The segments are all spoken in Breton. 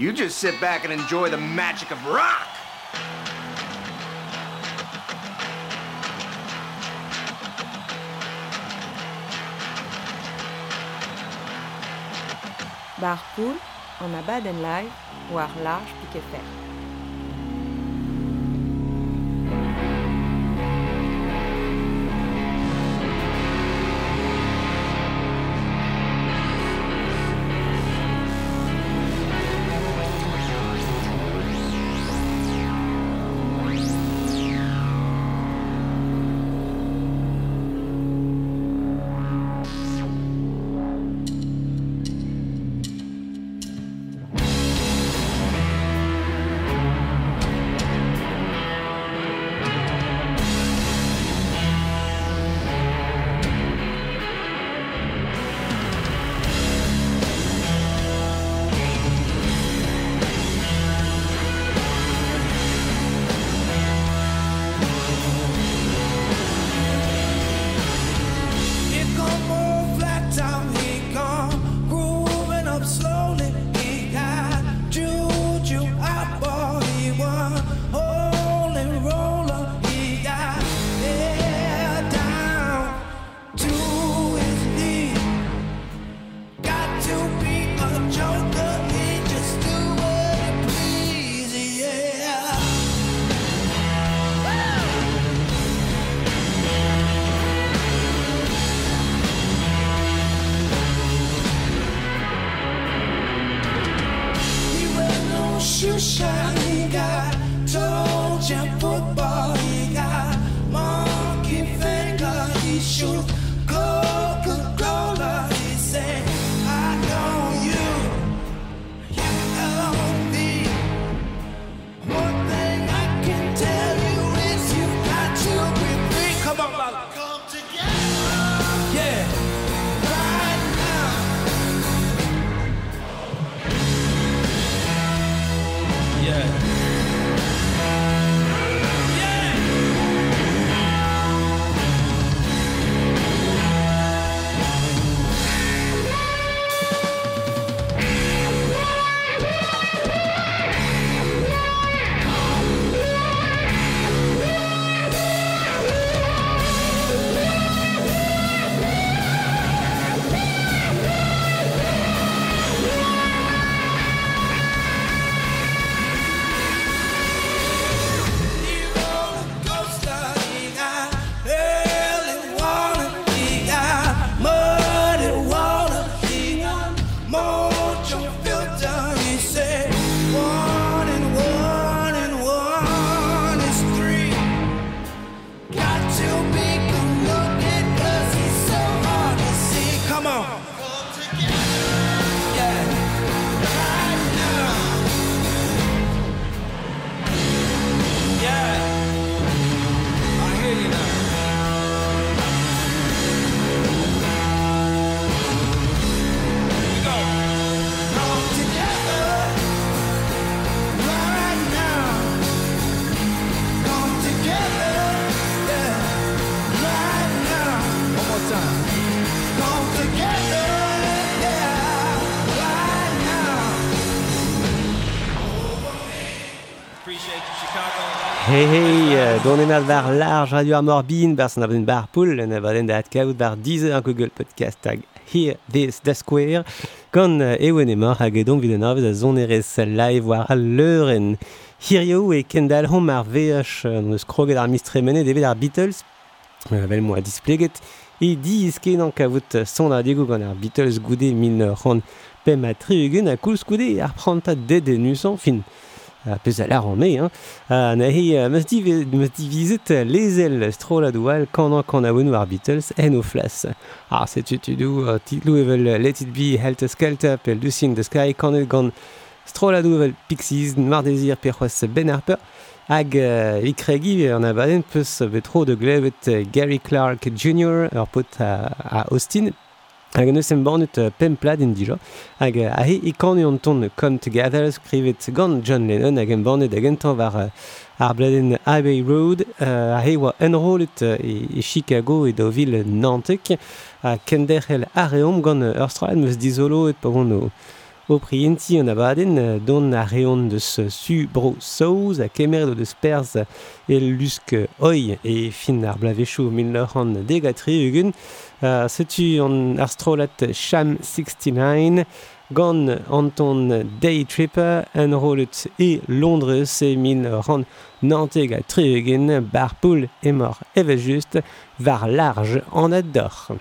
You just sit back and enjoy the magic of rock. Bar poul, an abadenn live war large piquet fer. Hey, hey, don emel war large radio ar morbin, bar san abaden bar poul, en abaden da atkaout bar dizer an Google Podcast tag Here, This, Da Square, gant ewen emor hag edon vid an arvez a zon erez live war al leuren. Hirio e kendal hom ar veoch neus kroget ar mistremenet evet ar Beatles, vel a displeget, e di isken an kavout son ar diego gant ar Beatles goude min ran pem a tri a a koulskoude ar pranta dedenusan fin. a peus a lar an me, hein. A na he, meus divizet lezel a doual kanan kan a war Beatles en o flas. Ha, se tu dou, titlou evel Let It Be, Helter Skelter, pel Lucy in the Sky, kanet gant strola doual Pixies, Mar Désir, per Ben Harper, hag uh, ikregi an abaden peus betro de glevet Gary Clark Jr. ur pot a, a Austin, Hag an eus em bannet pem plad en dija. Hag a he ikane an ton Come Together skrivet gant John Lennon hag em bannet hag entan war ar bladen Highway Road. A he oa enrolet e Chicago e da vil Nantek. A kender el areom gant ur strad meus dizolo et pavon o o prienti an abaden don a reon deus su bro saouz a kemer do deus perz e lusk oi e fin ar blavechou mil an degatri ugen Euh, Setu ar Sham 69, Gone Anton Day Tripper, Enrollet et Londres, se min ran nanteg a treugen, bar poul emor evajust, var large en adore.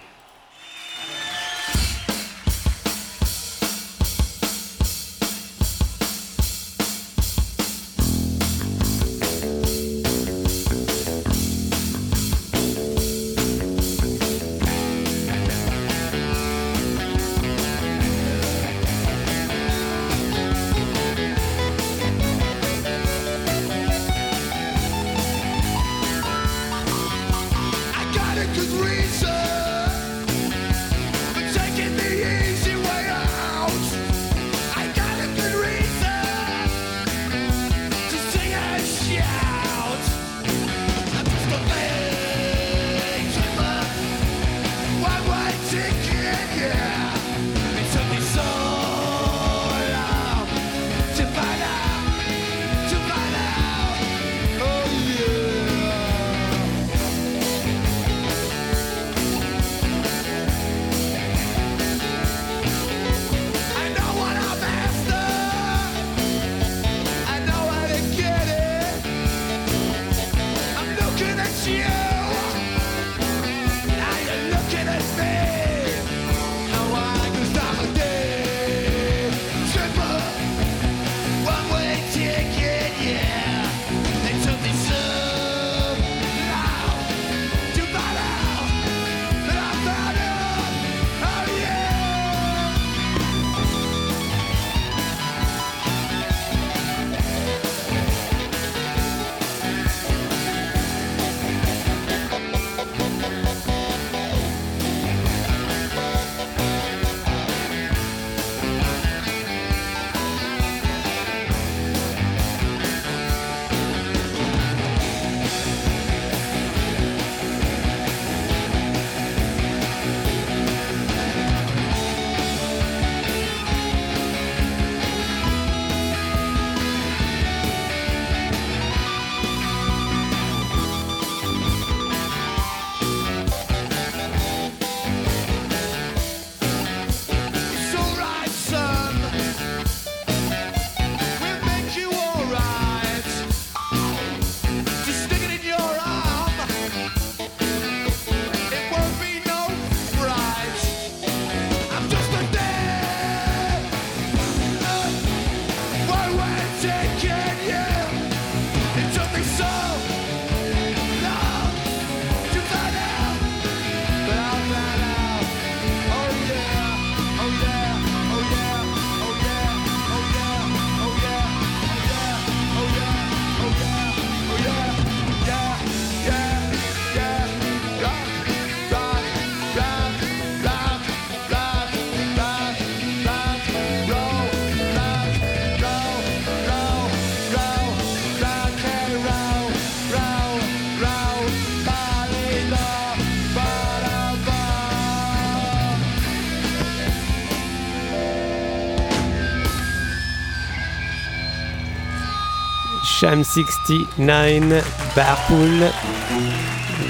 Jam 69, Barpool,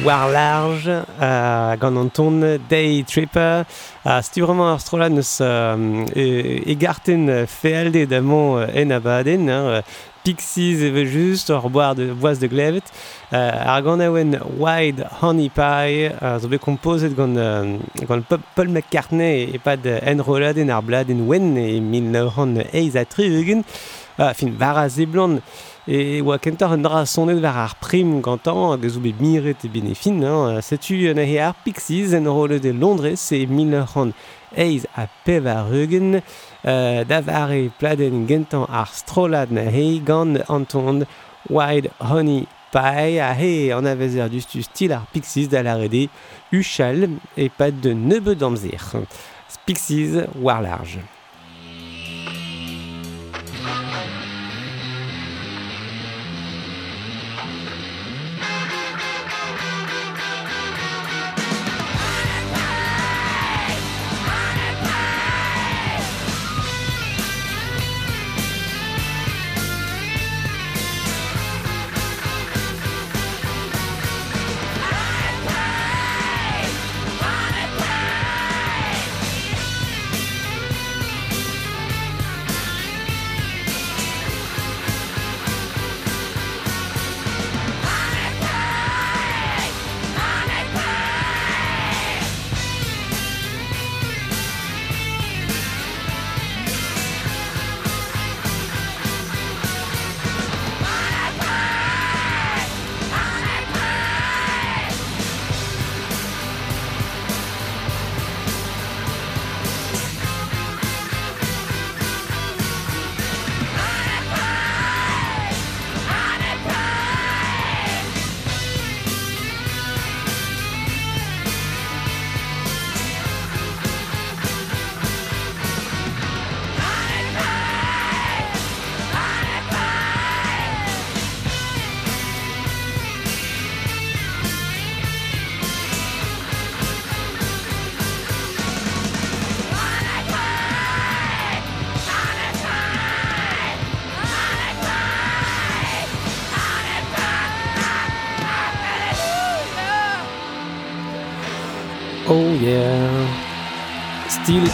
War Large, uh, gant an ton Day Tripper. Uh, vraiment ar strola neus euh, e, e fealde damon en abaden, uh, Pixies eve just ur boar de boaz de glevet. Uh, ar gant aouen Wide Honey Pie uh, zo bet kompozet gant, euh, gant Paul McCartney e pad enroladen ar bladen wen e 1983 uh, fin var a blant E oa kentor an dra sonet war ar prim gantan hag a zo bet miret e benefin. Hein. Setu an ahe ar Pixies en role de Londres e 1908 a pev a reugen euh, da vare pladen gentan ar strolad na hei gant antond Wide Honey Pie a he an avezer du stil ar Pixies da la rede uchal e pad de nebe damzer. Pixies war large.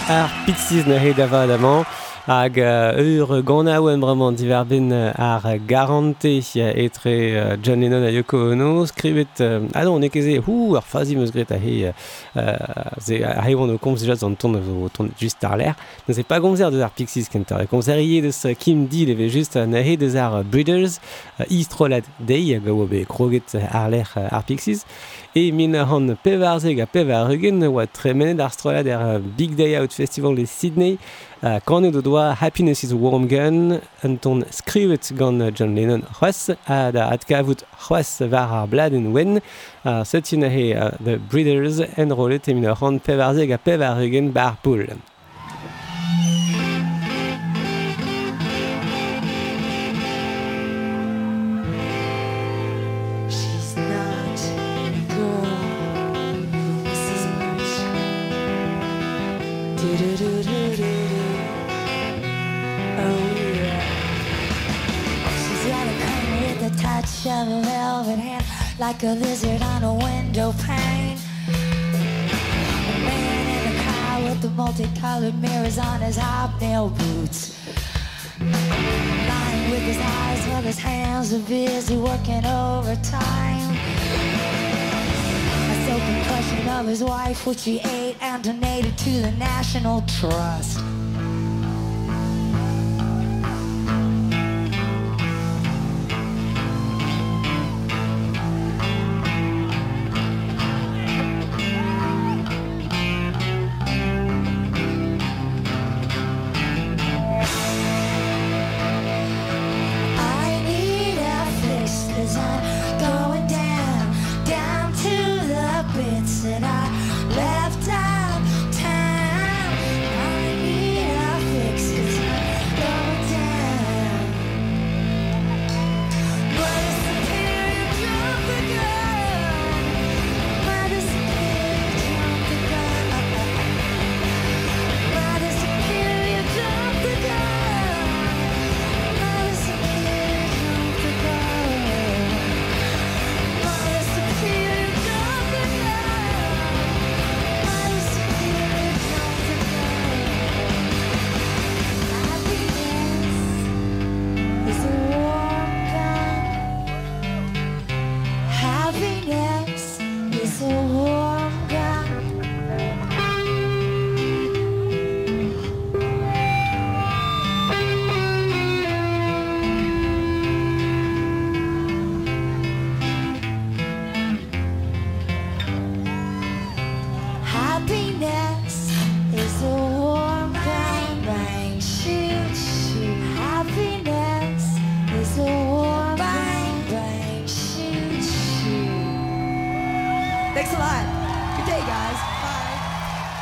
ar pixiz ne heit avad amant hag ur gana oem bremañ diverben ar garante etre John Lennon a Yoko Ono skrivet ah non ne keze hou ar fazi meus gret a he ze a he on komz déjà zan ton ton just ar l'air ne se pas gomzer de ar pixiz kenter. Gomzer ie de kim di leve just ne he deus ar breeders istrolad dei gawo be kroget ar l'air ar Pixis E min a ran pevarzeg a pevaregen oa tremenet ar strolad er Big Day Out Festival e Sydney a kanet o doa Happiness is a Warm Gun an ton skrivet gant John Lennon c'hoaz a da adkavout c'hoaz var ar bladen wen a setin a he The Breeders en rolet e min a ran pevarzeg a pevaregen bar poul. Touch of a velvet hand, like a lizard on a window pane. A man in a car with the multicolored mirrors on his hobnail boots. Lying with his eyes while his hands are busy working overtime. A soap impression of his wife, which he ate and donated to the National Trust.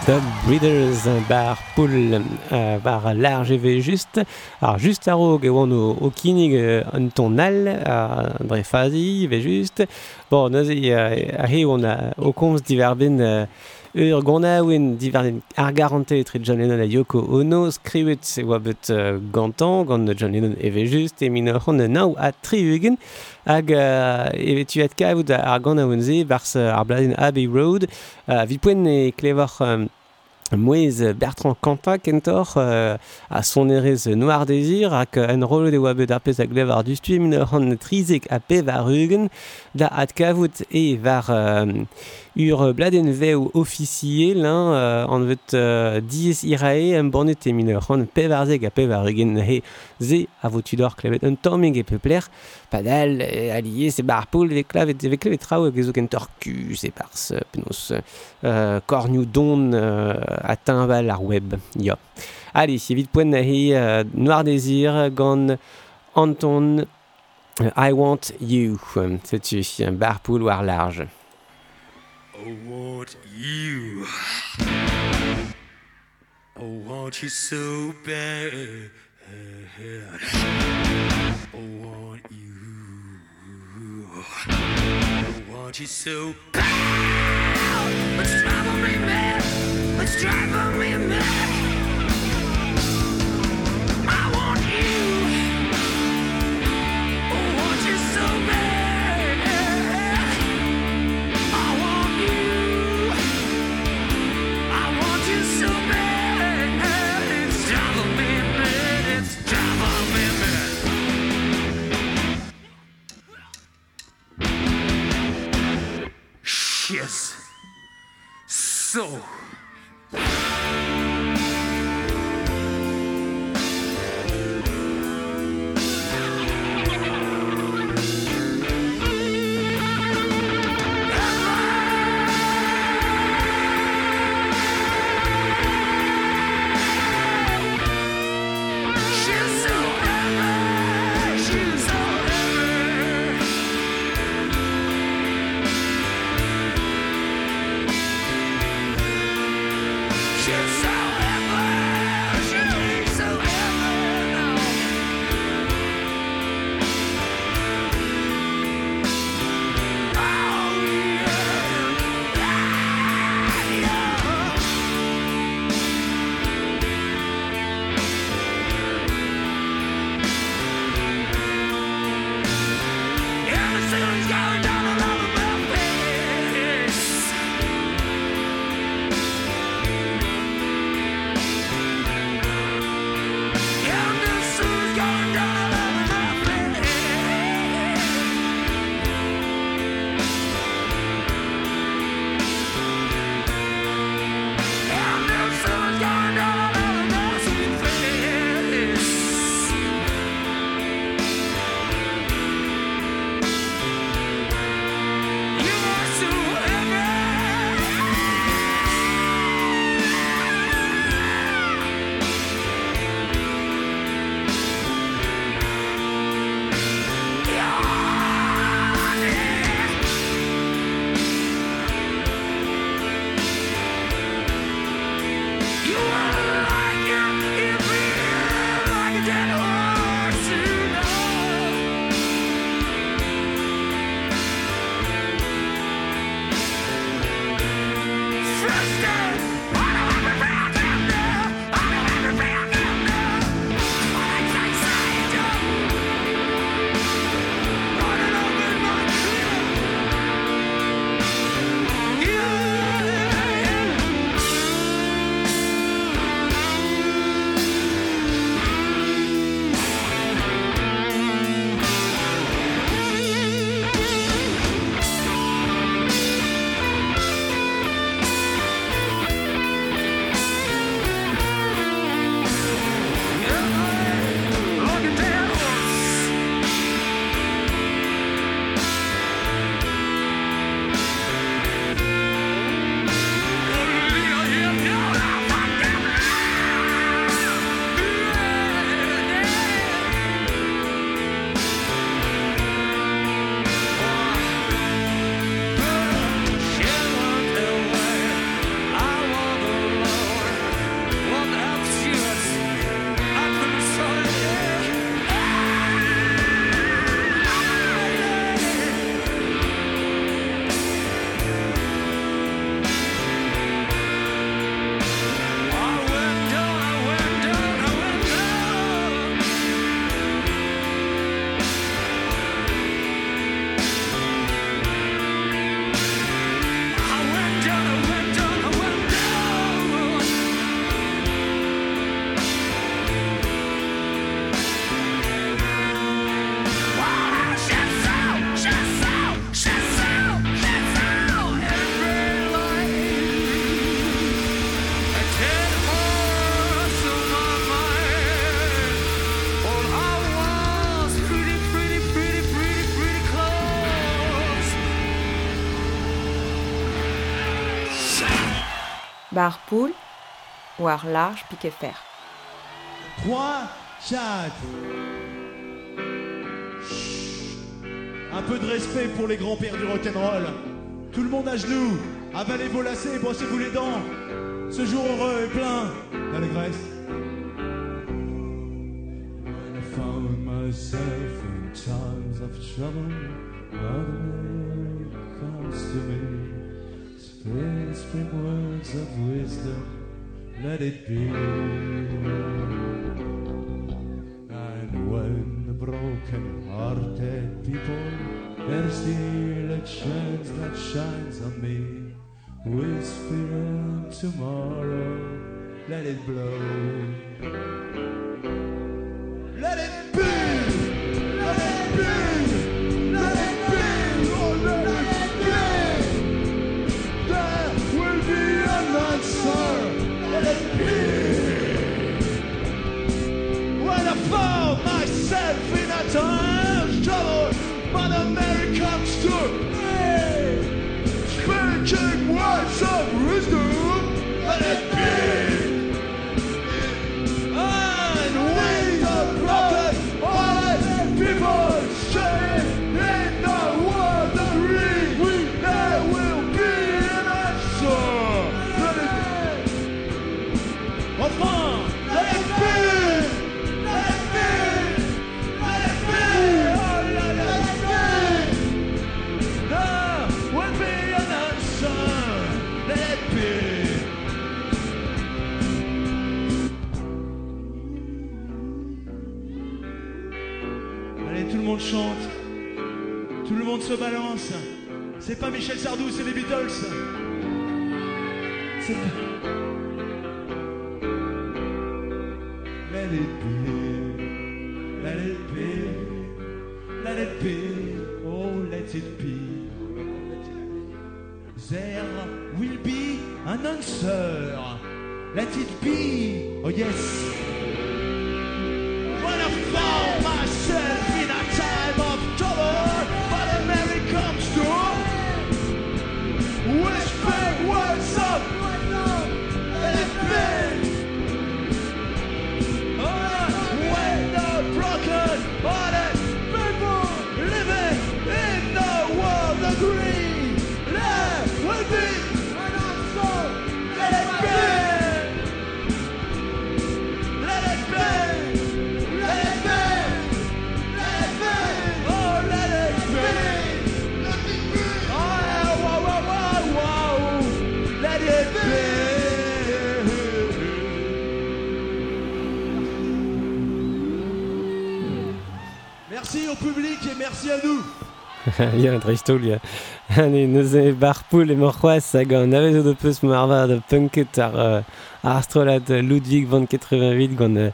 The Breeders bar poul uh, bar large ve just ar just a rog oan o, o kinig un ton al a dre fazi ve just bon nazi a, a he oan o komz diverben uh, ur gonaouin diverden ar garante etre John Lennon a Yoko Ono skrivet se oa bet uh, gantan gant John Lennon eve just e min c'hon nao a tri eugen hag uh, eve tu et kavout ar gonaouin ze bars ar bladen Abbey Road. Uh, vi poen e klevor um, Mouez Bertrand Campa kentor euh, a son erez Noir Désir hag en rolo de oa bet ar pez a glev ar dustui min an trizek a pe var ugen da at kavout e var... Um, ur bladen veo officiel hein, euh, an vet euh, diez irae en bornet e min ur an pe var zeg a pe var ugen he ze a vo tudor klevet un tammig e pepler padal euh, allié se bar poul ve klavet ve klevet trao hag ezo kentor ku se pars euh, penos euh, kornioù don euh, a timbal ar web. Ya. Allez, evit poen na he euh, Noir Désir gant Anton euh, I Want You. Euh, un bar poul large. I want you. I want you so bad. I want you. I want you so bad. cool ou alors large pique fer. Trois, quatre. Un peu de respect pour les grands-pères du rock'n'roll. Tout le monde à genoux. Avalez vos lacets, brossez-vous les dents. Ce jour heureux est plein d'allégresse. shines on me, whispering tomorrow, let it blow. Let it be! Ya, dreistol, ya. Hane, neus barpoul e morc'hoaz hag an avezo do peus marva da punket ar, uh, ar astrolat Ludwig van 88 gant uh,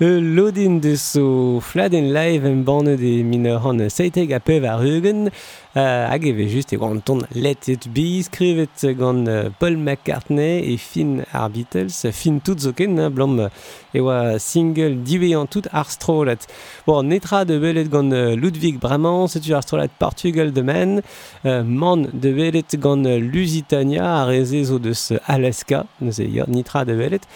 lodin de so fladen live en banne de min an seiteg a pev ar eugen hag eve just e gant ton Let It Be, skrivet gant Paul McCartney e fin ar Beatles, fin tout zo ken, blom e oa single diveant tout ar strolet. Bon, netra de belet gant Ludwig Braman, setu ar strolet Portugal de men, man de belet gant Lusitania, ar eze zo deus Alaska, neuze nitra de belet,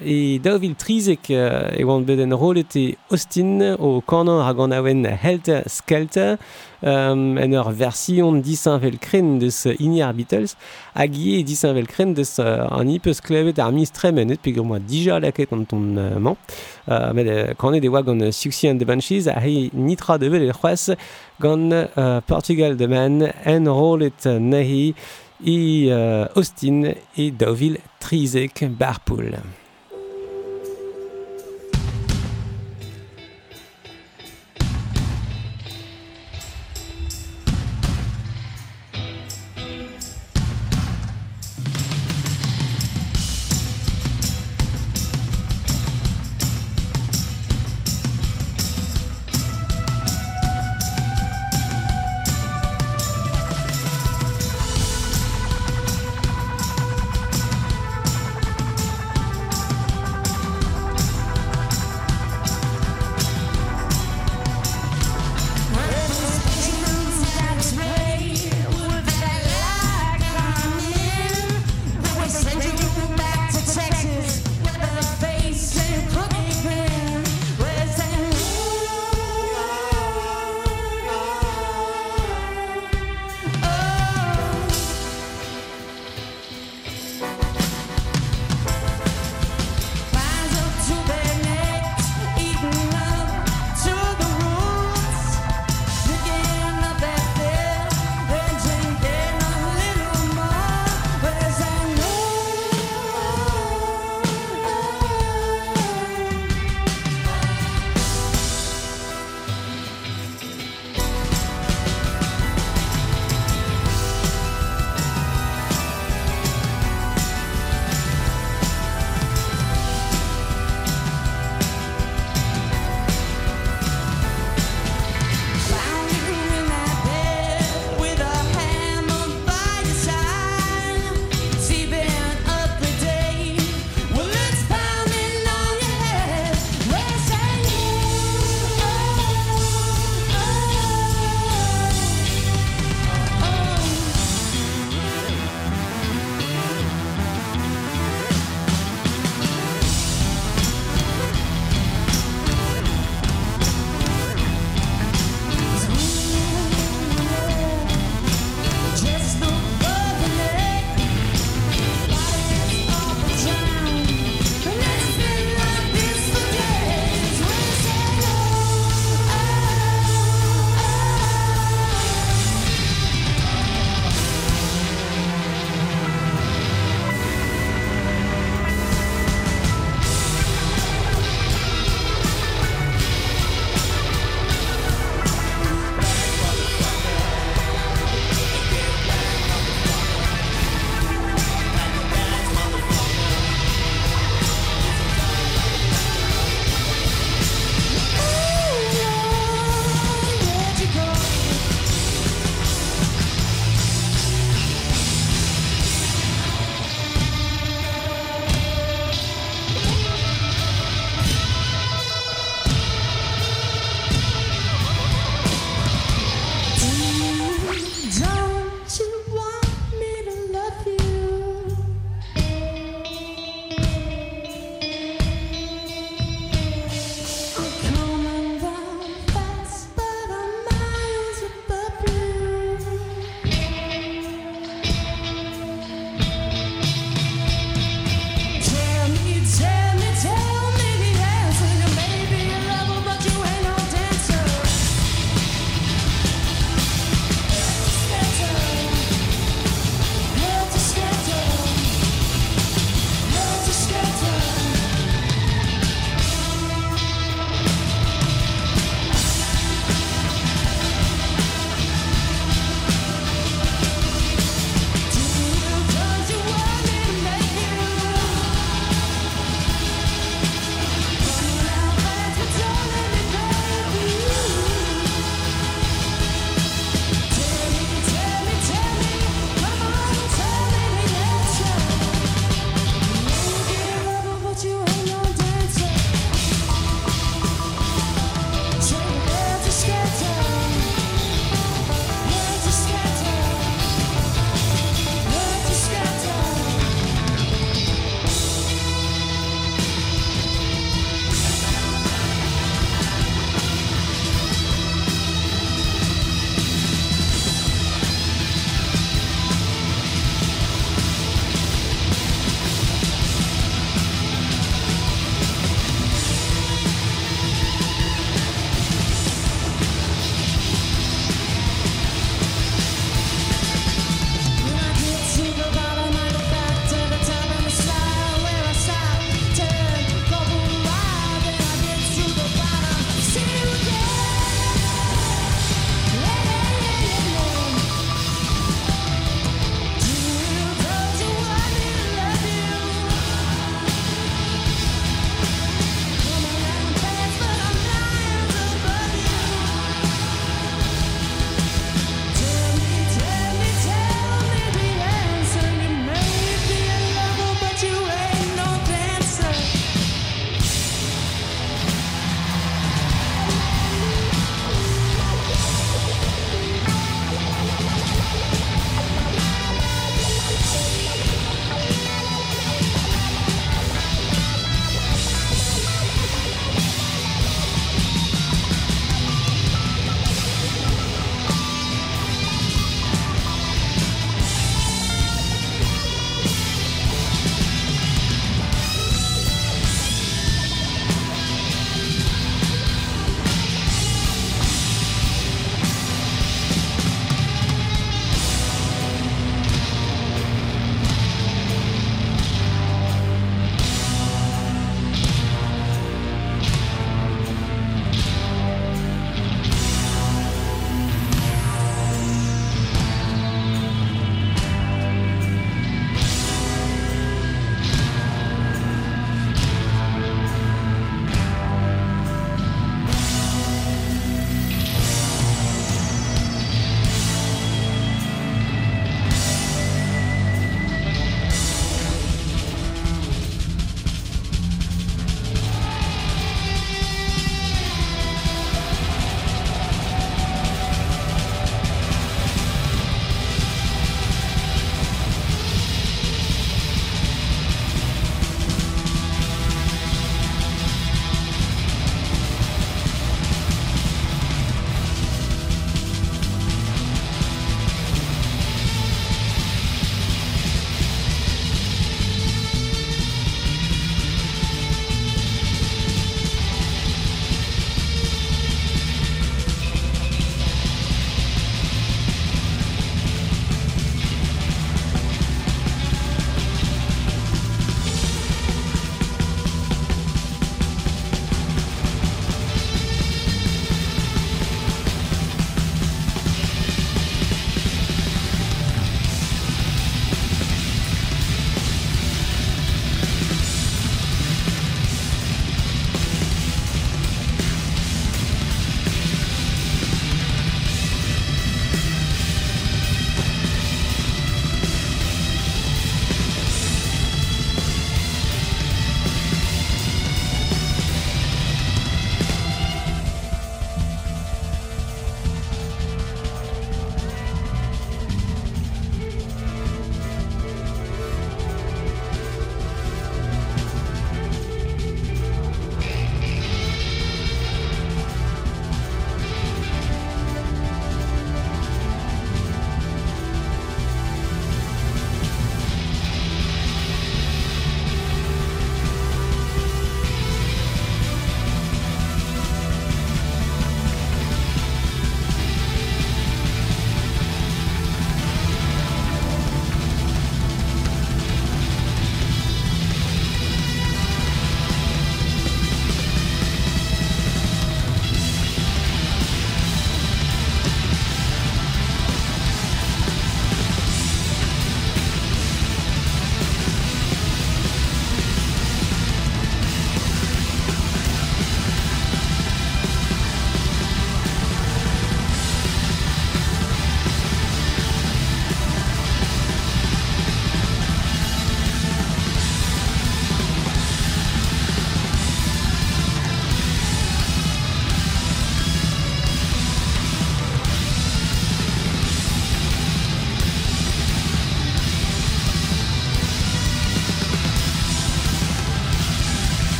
e daouvil trizek e gant beden rolet e Austin, o kanon ar gant awen Helter Skelter, um, en ur version disinvel kren deus ini ar Beatles hag ie disinvel kren deus uh, an ipeus klevet ar mis tremen et peogwir moa dija laket an ton uh, man uh, met uh, kanet e oa gant uh, Suxi and the Banshees a he nitra devel el c'hoaz gant uh, Portugal de man en rolet uh, nahi i uh, Austin e daouvil trizek barpoul.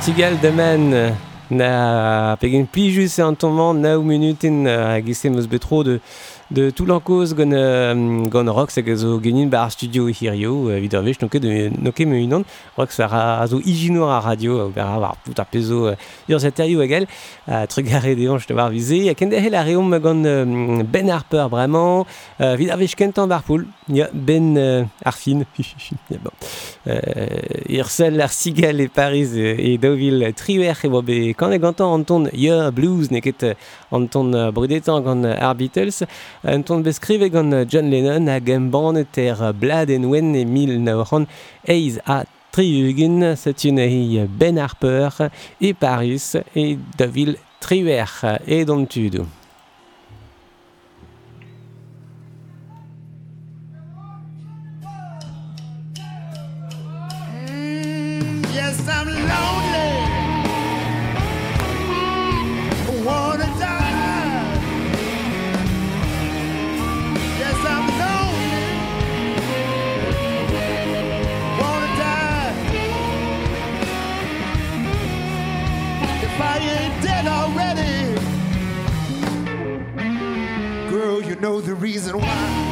Portugal demen na pegen plijus e an tomman naou minuten a gesem meus betro de de tout l'encoz gant um, gant rock seg zo genin bar studio e hirio uh, vid ur vech noke de noke me unan rock sa a zo igino a radio uh, ber ar tout ar pezo uh, ur zaterio agel a trugare de anj te var vize. A kende hel a reom gant Ben Harper bremañ. Uh, vid ar vech kentan bar poul. ya ben euh, ar fin. ya bon. Euh, ur sel ar sigal e Paris e, e daouvil triwer e oa be kan e gantan an ton ya blues ne ket an ton brudetan gant ar Beatles an ton beskrive gant John Lennon hag embanet er blad en wen e 1900 a Triugin, c'est une Ben Harper et Paris et Deville Triwer et Domtudo. Know the reason why.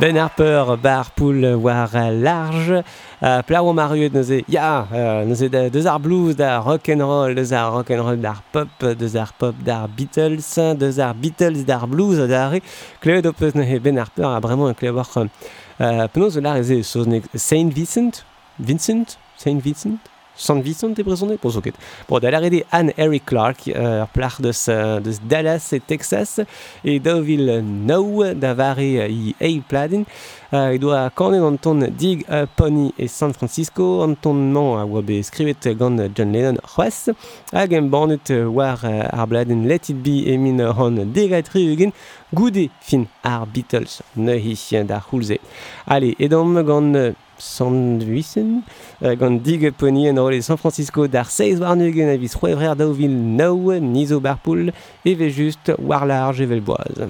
Ben Harper, bar poul war large, uh, plaou mariet neuze, ya, yeah, uh, neuze da, deus ar blues, da rock and roll, deus ar rock and roll d'ar pop, deus ar pop d'ar Beatles, deus ar Beatles d'ar blues, da re, klevet o peus neuze Ben Harper, a bremañ un war uh, penaos o lar eze Saint Vincent, Vincent, Saint Vincent, San Vincent e brezhoneg Bo zo ket. Bo da la rede Anne Harry Clark de ce deus, deus Dallas et Texas e daouvil nau da vare i ei pladin euh, e doa kanen an ton dig uh, pony e San Francisco an ton man a oa be skrivet gant John Lennon c'hoaz hag em banet war ar Bladin, Let It Be e min hon degatri eugen goude fin ar Beatles neuhi da c'houlze. Allez, edom gant sandwisen euh, gant dig poni en rolle San Francisco d'ar seiz war nugen avis c'hwevrer daouvil naou nizo barpoul e ve just war large evel boaz.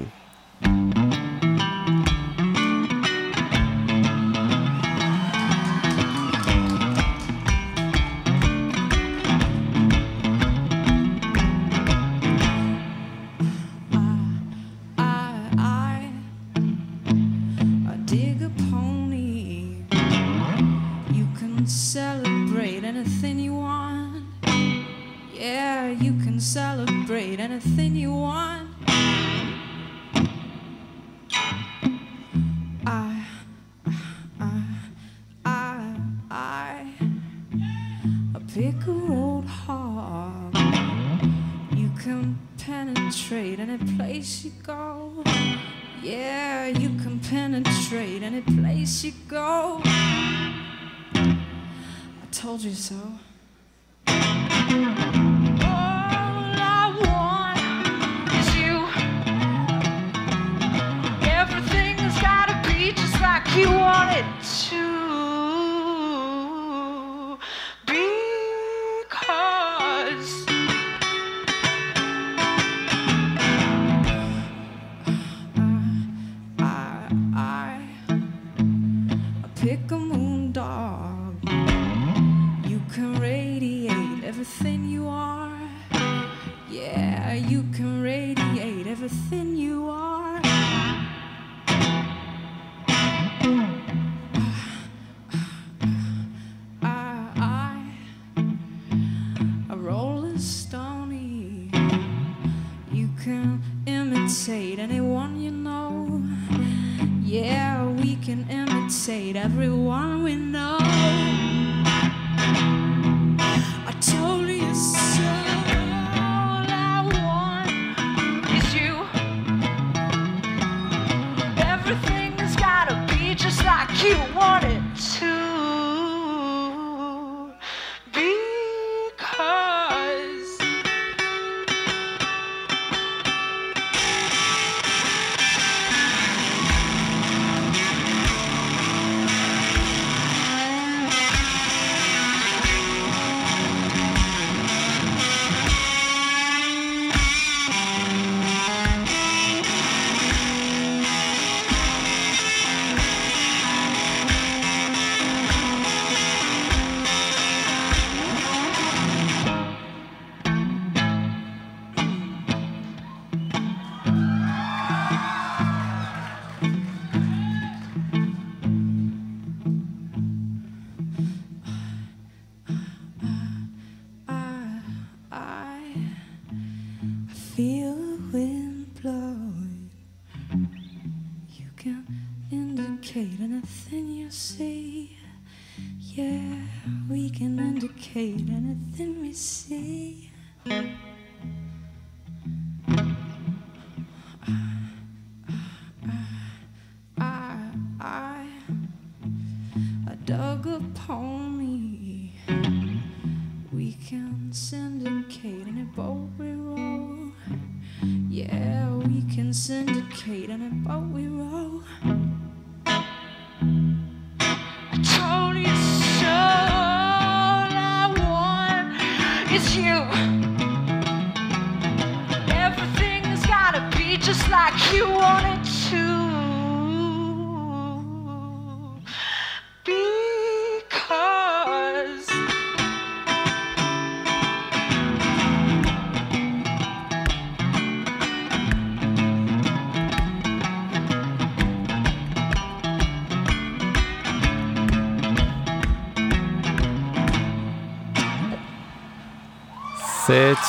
Can penetrate any place you go. Yeah, you can penetrate any place you go. I told you so.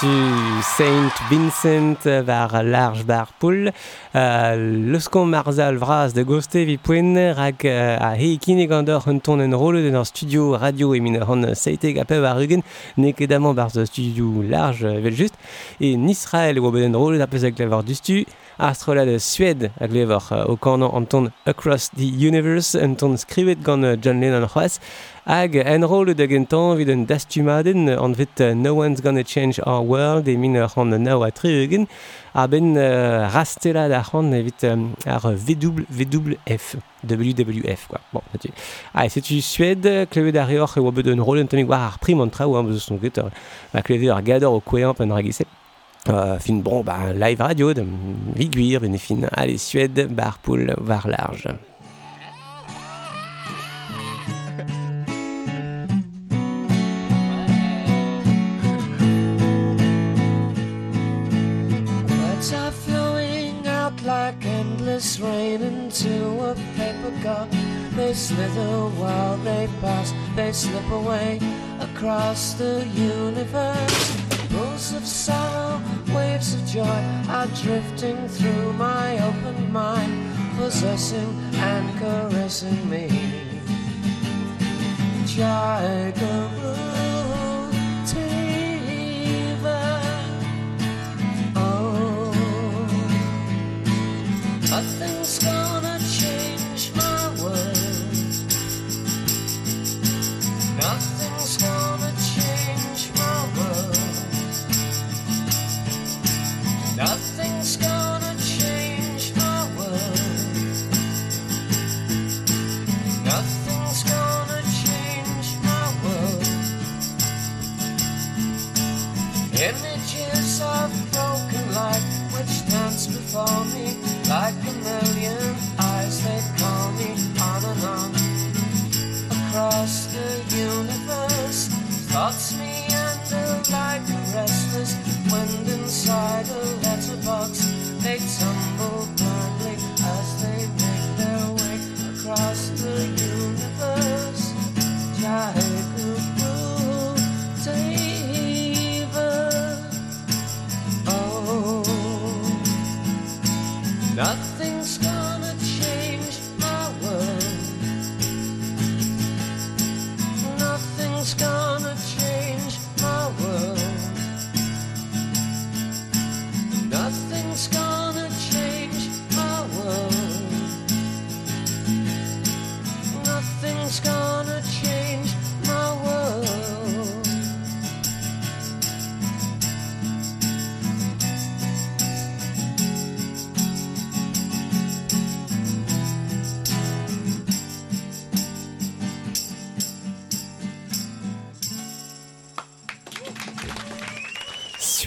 du Saint Vincent vers Large Barpool Uh, Leuskom Marzal Vraz de goste vi poen rak uh, a hei kine gandor un ton en rôle den studio radio e min an seiteg a pev rugen. Ne ket amant bar zo studio large vel just. E Israel e wabed en rolo da pez a du stu. Astrola de Suède ag glevar uh, o kanon an ton Across the Universe un ton skrivet gant John Lennon c'hoaz. Hag en rôle da gentan vid un dastumaden an vet No One's Gonna Change Our World e min an nao a tri a ben uh, rastela da c'han evit ar WWF WWF quoi. Bon, natu. Ah, et setu Suède, klevet ar reoc'h e oa bet un tamik war ar prim an traoù, hein, beus son ket ma klevet ar gador o koueamp an ragiset. Euh, fin bon, bah, live radio, de viguir, ben fin, allez, Suède, bar poul, var large. Endless rain into a paper cup. They slither while they pass, they slip away across the universe. Pools of sorrow, waves of joy are drifting through my open mind, possessing and caressing me. Jigaroo, nothing's gonna change my world. Nothing's gonna change my world. Nothing's gonna change my world. Nothing's gonna change my world. Images of broken light which dance before me like a million eyes they call me on and on across the universe. Thoughts meander like a restless wind inside a letterbox. They tumble blindly as they make their way across the universe. Jai-Guru Not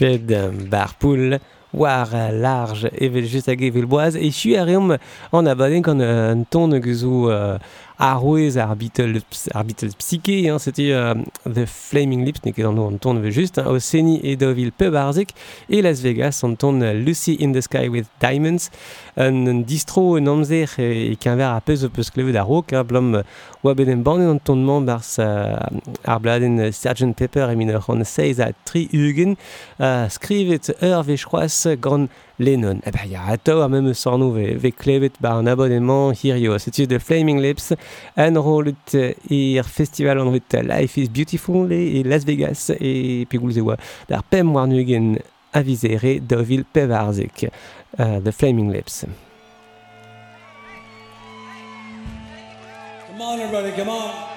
fet bar poul war large evel just hag evel boaz e chu a reom an abaden gant an ton eus Arouez ar Beatles, ar Beatles psyché, hein, c'était euh, The Flaming Lips, n'est qu'en on tourne juste, hein, au Seni et Deauville Pub Arzik, et Las Vegas, on tourne Lucy in the Sky with Diamonds, un, un distro un amzer e, e kenver a pez peus klevet ar rock, hein, blom oa bet en banen an tournement bars uh, ar bladen Sgt. Pepper e mineur an seiz a tri ugen, uh, skrivet ur vechroas gant Lennon. Eh ben, ya a même ar sorno ve, ve klevet bar an abonnement hirio. Setu de Flaming Lips, en rolet ir festival an rolet Life is Beautiful e Las Vegas e pegoulz e oa d'ar pem war nugen avizere d'ovil Pevarzik. Uh, the Flaming Lips. Come on, everybody, come on.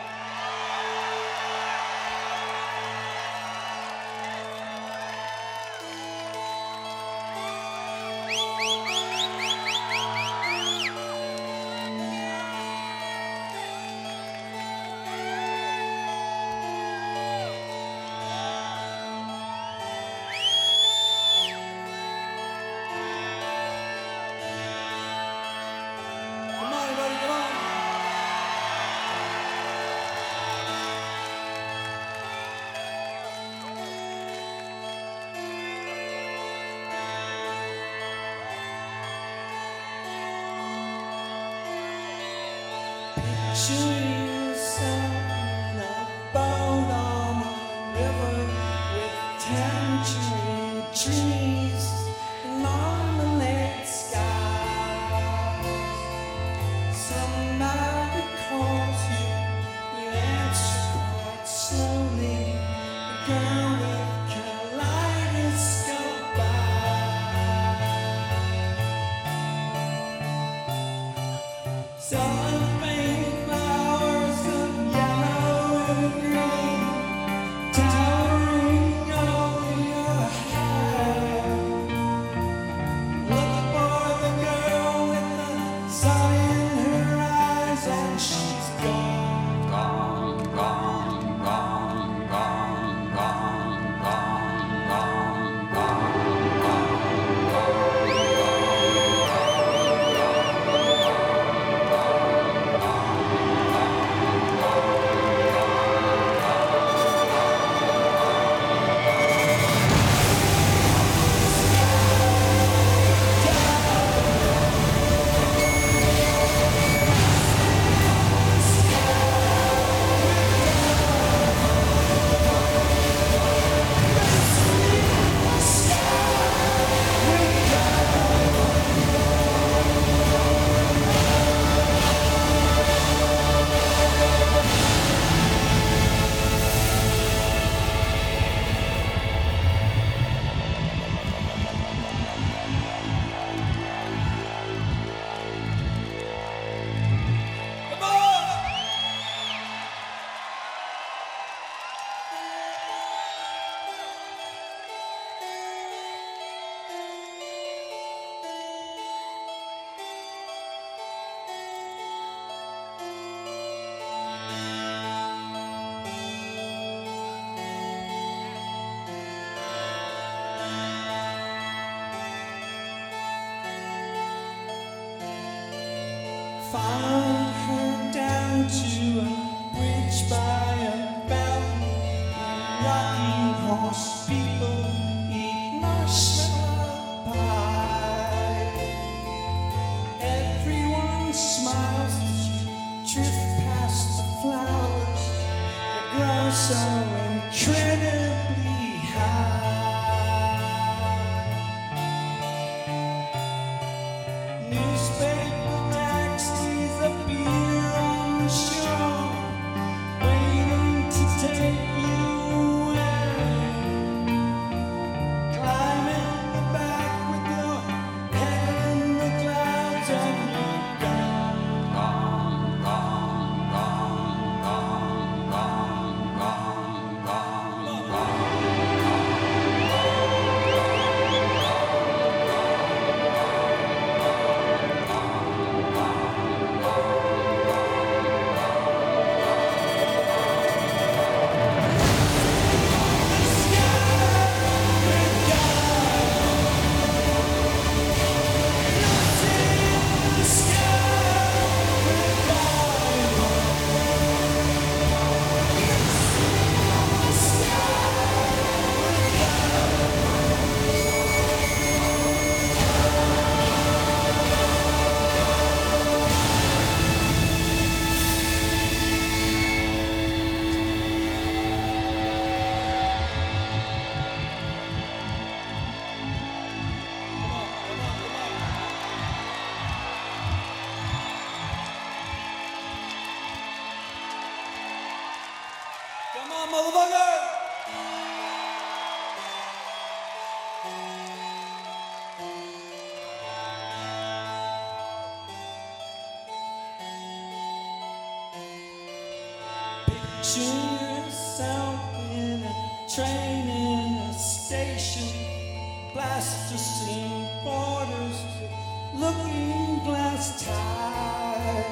shoot herself in a train in a station, plasticine borders, looking glass tied.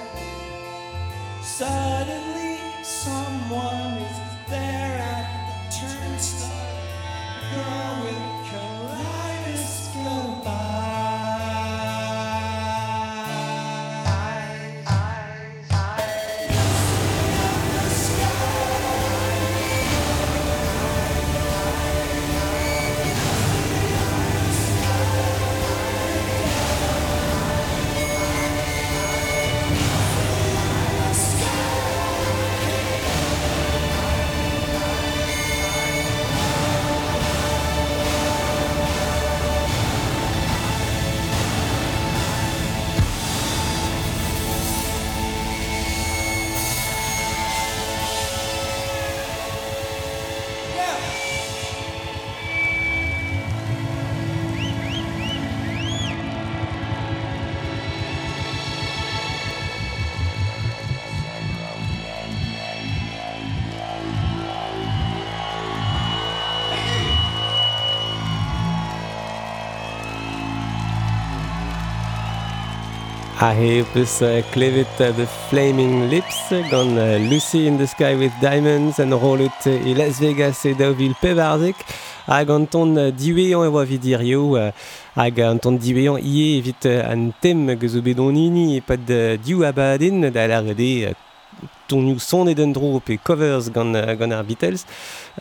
Ahe eus klevet The Flaming Lips gant Lucy in the Sky with Diamonds an rollet e Las Vegas e daouvil pevarzek hag an ton diwean e oa vidirio hag an ton diwean ie evit an tem gezo bedonini e pad diou abaden da alarede tonioù son et dro pe covers gant, gant ar Beatles.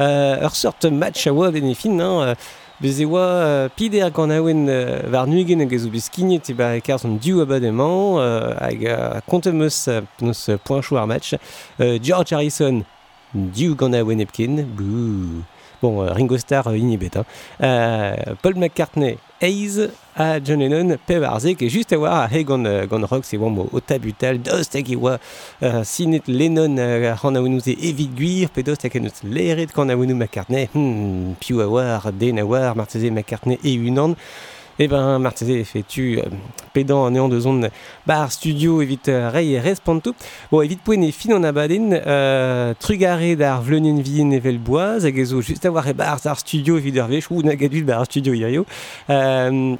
Euh, ur sort match a oa ben e fin, hein, Bez e oa pide ar gant aouen uh, war nuigen hag ezo bezkinet e ba e son diou abad uh, hag a konte meus penaos poinchou ar match. Uh, George Harrison, diou gant aouen epken, bouh. Bon, euh, Ringo Starr, euh, il euh, Paul McCartney, Hayes à John Lennon, Pep et juste à voir Hey Gone, Rock, c'est bon, au tabutal, dostakiwa, sinet Lennon, Hanawunuz et Evid Guir, pedostakanus, Leret, Kanawunu, McCartney, hmm, Piwawar, Denawar, Martese, McCartney et Unan. Eh ben, Martizé, fais-tu euh, pédant en néant de zone bar studio evit euh, rei respontu. Bon, évite evit poene fin en abadin, euh, trugare dar vleunien vien evel boaz, juste avoir e bar star studio evit dervech, ou nagadul bar studio iaio. Euh,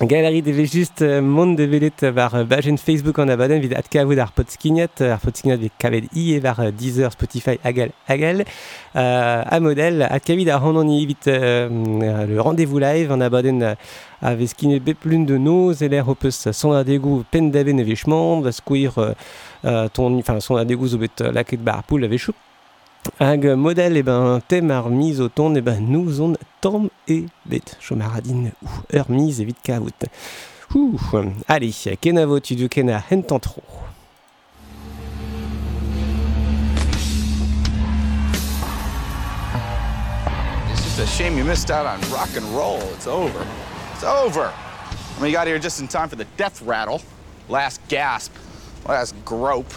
Galeri de just uh, mont de velet war bajen Facebook an abaden vid at kavout ar pot skignat, ar pot skignat vid kavet i e Deezer, Spotify, agal, agal. Uh, a model, at kavet ar uh, le rendez-vous live an abaden a vez de noz e l'air ho peus son adegou pen daben e va ton, enfin, son zo bet bar poul a. Hag euh, model e ben tem ar miz o ton e ben nous on tamm e bet chomaradin ou ur miz evit kaout. Ouh, allez, ken a vo tu du ken a hentan tro. It's a shame you missed out on rock and roll. It's over. It's over. I mean, you got here just in time for the death rattle. Last gasp. Last grope.